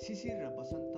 शिशिर र बसन्त